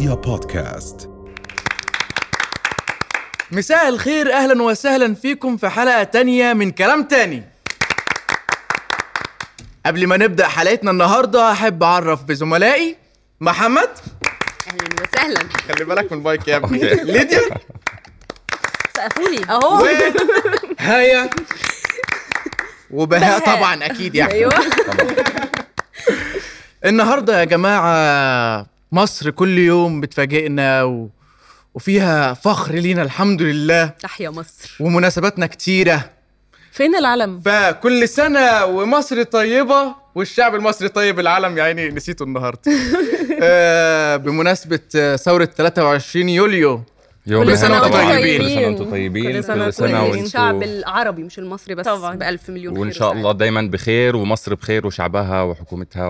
رؤيا بودكاست. مساء الخير أهلا وسهلا فيكم في حلقة تانية من كلام تاني. قبل ما نبدأ حلقتنا النهاردة أحب أعرف بزملائي. محمد؟ أهلا وسهلا. خلي بالك من المايك يا ابني. ليديا؟ سقفولي. أهو. وهيا وبهاء طبعا أكيد يعني. أيوه. النهاردة يا جماعة مصر كل يوم بتفاجئنا و... وفيها فخر لينا الحمد لله. تحيا مصر. ومناسباتنا كتيرة. فين العلم؟ فكل سنة ومصر طيبة والشعب المصري طيب العالم يا عيني نسيته النهاردة. آه بمناسبة ثورة 23 يوليو يوم كل سنة وأنتم. طيبين. كل سنة وأنتم طيبين كل سنة وأنتم الشعب العربي مش المصري بس طبعاً. بألف مليون وإن خير شاء. الله دايما بخير ومصر بخير وشعبها وحكومتها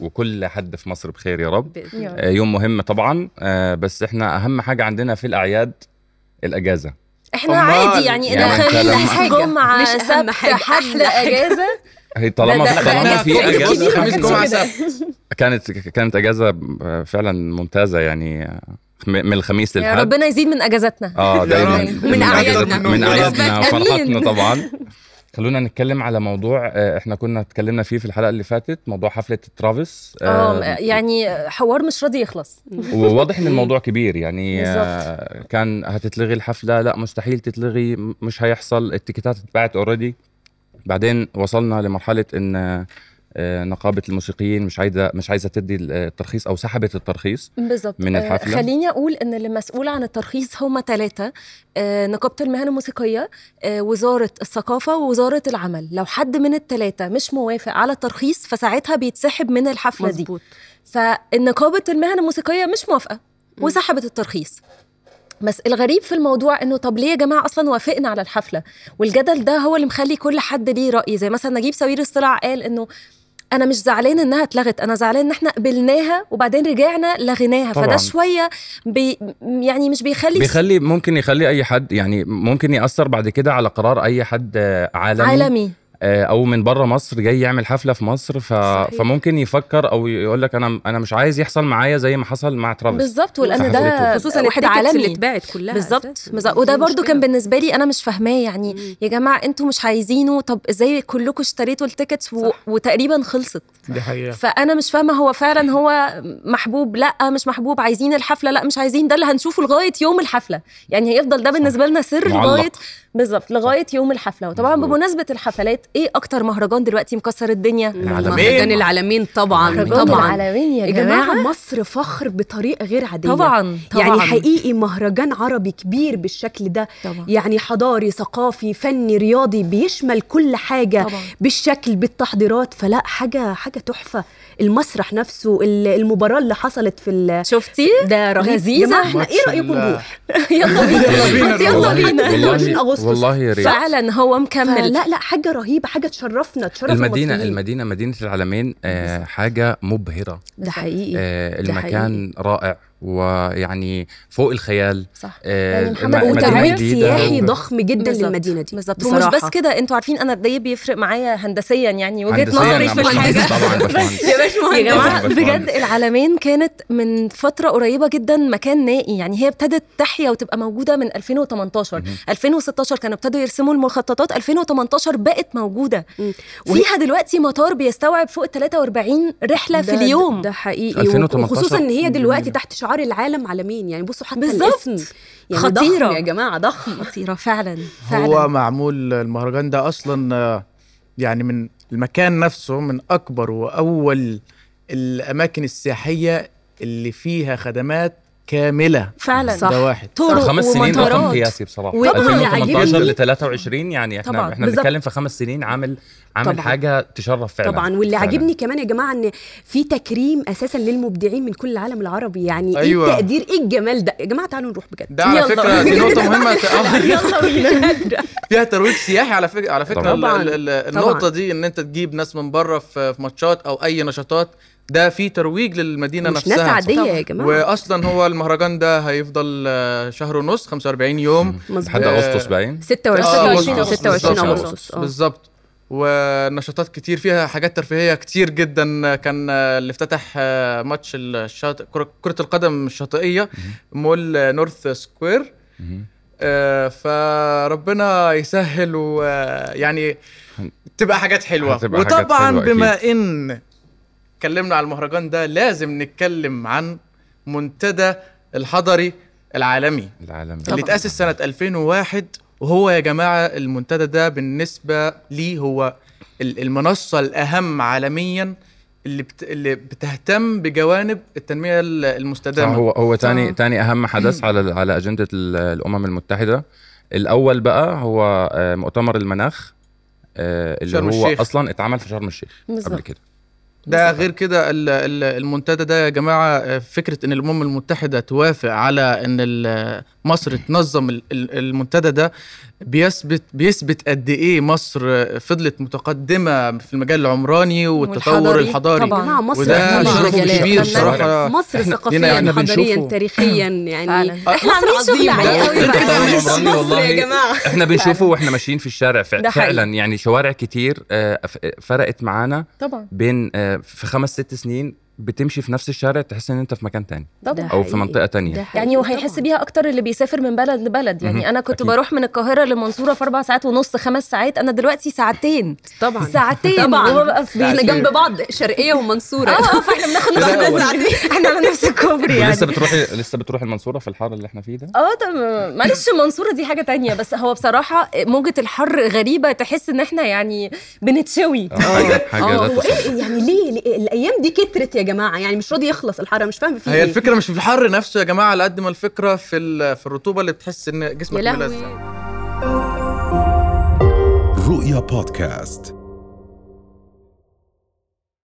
وكل حد في مصر بخير يا رب. آه، يوم مهم طبعا آه، بس إحنا أهم حاجة عندنا في الأعياد الأجازة إحنا. عادي يعني يعني اذا أنت خلينا لما- حاجة جمعة مش أهم سبت حد أحلى حاجة. أجازة هي طالما طالما في كبير. خميس كده. سبت كانت كانت أجازة آه، فعلا ممتازة يعني من الخميس يا للحد. ربنا يزيد من أجازاتنا. آه دايما. رب. من أعيادنا. من أعيادنا. وفرحتنا طبعا. خلونا نتكلم على موضوع آه، إحنا كنا اتكلمنا فيه في الحلقة اللي فاتت موضوع حفلة ترافيس. آه يعني حوار مش راضي يخلص. وواضح إن الموضوع كبير. يعني. آه، كان هتتلغي الحفلة؟ لا مستحيل تتلغي. مش هيحصل. التيكيتات اتباعت already بعدين وصلنا لمرحلة إن آه، نقابة الموسيقيين مش عايزه مش عايزة تدي الترخيص أو سحبت الترخيص بالظبط. من آه، الحفلة؟ خليني أقول إن اللي مسؤول عن الترخيص هم ثلاثة نقابة المهن الموسيقية آه، وزارة الثقافة ووزارة العمل. لو حد من الثلاثة مش موافق على الترخيص فساعتها بيتسحب من الحفلة دي. مظبوط. فالنقابة المهن الموسيقية مش موافقة وسحبت الترخيص. بس الغريب في الموضوع إنه طب ليه يا جماعة أصلا وافقنا على الحفلة؟ والجدل ده هو اللي مخلي كل حد ليه رأي. زي مثلا نجيب ساويرس طلع قال إنه أنا مش زعلان إنها اتلغت أنا زعلان إن إحنا قبلناها وبعدين رجعنا لغيناها. طبعاً. فده شوية بي يعني مش بيخلي بيخلي ممكن يخلي أي حد يعني ممكن يأثر بعد كده على قرار أي حد عالمي, عالمي. أو من بره مصر جاي يعمل حفلة في مصر ف... صحيح. فممكن يفكر أو يقول لك أنا أنا مش عايز يحصل معايا زي ما حصل مع ترافيس بالظبط ولان. ده خصوصا واحد ال tickets اللي عالمي اتباعت كلها بالظبط. وده برضو. كان بالنسبة لي أنا مش فاهماه يعني مم. يا جماعة أنتوا مش عايزينه طب إزاي كلكم اشتريتوا ال tickets و... وتقريبا خلصت دي حقيقة فأنا مش فاهمة هو فعلا هو محبوب لأ مش محبوب عايزين الحفلة لأ مش عايزين ده اللي هنشوفه لغاية يوم الحفلة يعني هيفضل ده بالنسبة لنا سر معلق. لغايه بالظبط لغاية يوم الحفلة وطبعا. بمناسبة الحفلات إيه أكتر مهرجان دلوقتي مكسر الدنيا؟ العالمين. مهرجان العالمين طبعا. مهرجان طبعا. العالمين يا جماعة مصر فخر بطريقة غير عادية. طبعا طبعا. يعني حقيقي مهرجان عربي كبير بالشكل ده. طبعا. يعني حضاري ثقافي فني رياضي بيشمل كل حاجة طبعا. بالشكل بالتحضيرات. فلا حاجة حاجة تحفة. المسرح نفسه ال- المباراة اللي حصلت في ال- شفتي؟ ده رهيب. إحنا إيه ال- نروح يلا بينا. يلا بينا. 26 أغسطس. والله يا ريت. فعلا هو مكمل. لا لا حاجة رهيبة حاجة تشرفنا تشرف المدينة المصريين. المدينة مدينة العالمين آه حاجة مبهرة. ده حقيقي آه ده المكان رائع. ويعني فوق الخيال. صح. آه يعني محمد جديدة. سياحي ضخم جدا بالظبط. للمدينة دي. بالظبط. ومش. بس كده أنتوا عارفين أنا قد إيه بيفرق معايا هندسيا يعني وجهة نظري في الحاجة. طبعا باشمهندس يا باشمهندس. يا جماعة باشمهندس. بجد العالمين كانت من فترة قريبة جدا مكان نائي. يعني هي ابتدت تحيا وتبقى موجودة من 2018 2016 كانوا ابتدوا يرسموا المخططات 2018 بقت موجودة. مم. فيها دلوقتي مطار بيستوعب فوق 43 رحلة في ده- اليوم. ده حقيقي. 2018 وخصوصا إن هي دلوقتي. تحت شعار العالم عالمين يعني بصوا حتى بالظبط. الاسم يعني خطيرة. ضخم يا جماعة ضخم خطيرة فعلا فعلا هو معمول المهرجان ده أصلا آه، يعني من المكان نفسه من أكبر وأول الأماكن السياحية اللي فيها خدمات كاملة. فعلا. صح. ده واحد. طرق خمس سنين رقم. قياسي بصراحة. وطبعاً 2018 عاجبني. ل 23 يعني إحنا طبعاً، إحنا. بنتكلم في خمس سنين عامل عامل طبعاً. حاجة تشرف فعلا. طبعا. واللي فعلاً. عاجبني كمان يا جماعة إن في تكريم أساسا للمبدعين من كل العالم العربي. يعني أيوة. إيه التقدير؟ إيه الجمال ده؟ يا جماعة تعالوا نروح بجد. ده على يلا. فكرة دي نقطة مهمة. يلا فيها ترويج سياحي على فكره على فكرة. النقطة دي إن أنت تجيب ناس من بره في في ماتشات أو أي نشاطات ده في ترويج للمدينة مش نفسها. ناس عادية يا جماعة. واصلا هو المهرجان ده هيفضل آه، شهر ونص 45 يوم. لحد آه، أغسطس باين 26 آه، 26 أغسطس، 26 بالظبط. أغسطس. آه. بالظبط. ونشاطات كتير فيها حاجات ترفيهية كتير جدا. كان اللي افتتح ماتش الشاطئ كرة- كرة القدم الشاطئية مول North Square. فربنا يسهل ويعني تبقى حاجات حلوة. هتبقى حاجات وطبعا حلوة بما إن اتكلمنا على المهرجان ده لازم نتكلم عن منتدى الحضري العالمي العالم اللي اتأسس سنة 2001 وهو يا جماعة المنتدى ده بالنسبة لي هو ال- المنصة الأهم عالميا اللي بت... اللي بتهتم بجوانب التنمية ال- صح المستدامة. هو هو تاني. تاني أهم حدث على على أجندة ال- الأمم المتحدة. الأول بقى هو آه، مؤتمر المناخ آه، اللي شرم هو الشيخ. أصلا اتعمل في شرم الشيخ قبل بالظبط. كده. ده غير كده ال- ال- المنتدى ده يا جماعة آه، فكرة إن الأمم المتحدة توافق على إن ال- مصر تنظم ال- ال- المنتدى ده بيثبت بيثبت قد إيه مصر فضلت متقدمة في المجال العمراني والتطور الحضاري طبعاً. جماعة مصر وده شرف المجالات. كبير خلي بصراحة مصر ثقافيا إحنا حضاريا بنشوفه. تاريخيا يعني فعلا. إحنا عاملين شغل. عالي قوي مصر والله. يا جماعة إحنا بنشوفه وإحنا ماشيين في الشارع ف- ده حقيقي. فعلا يعني شوارع كتير آه، ف- فرقت معانا طبعا بين آه، في خمس ست سنين بتمشي في نفس الشارع تحس إن أنت في مكان تاني. طبعا أو في منطقة تانية. يعني وهيحس بيها أكتر اللي بيسافر من بلد لبلد. يعني. أنا كنت أكيد. بروح من القاهرة للمنصوره في أربع ساعات ونص خمس ساعات. أنا دلوقتي ساعتين. طبعا. ساعتين. طبعا. إحنا. جنب بعض. شرقية ومنصورة. آه فإحنا بناخد نفس إحنا على نفس الكوبري يعني. لسه بتروحي لسه بتروحي المنصورة في الحر اللي إحنا فيه ده؟ آه طب معلش المنصوره دي حاجة تانية. بس هو بصراحة موجة الحر غريبة تحس إن إحنا يعني بنتشوي. آه، حاجة حاجة آه. إيه يعني ليه, ليه؟ الأيام دي كترت يا جماعة يعني مش راضي يخلص الحر مش فاهم فيه هي الفكرة مش في الحر نفسه يا جماعة على قد ما الفكرة في ال- في الرطوبة اللي بتحس إن جسمك ملزق. رؤيا بودكاست.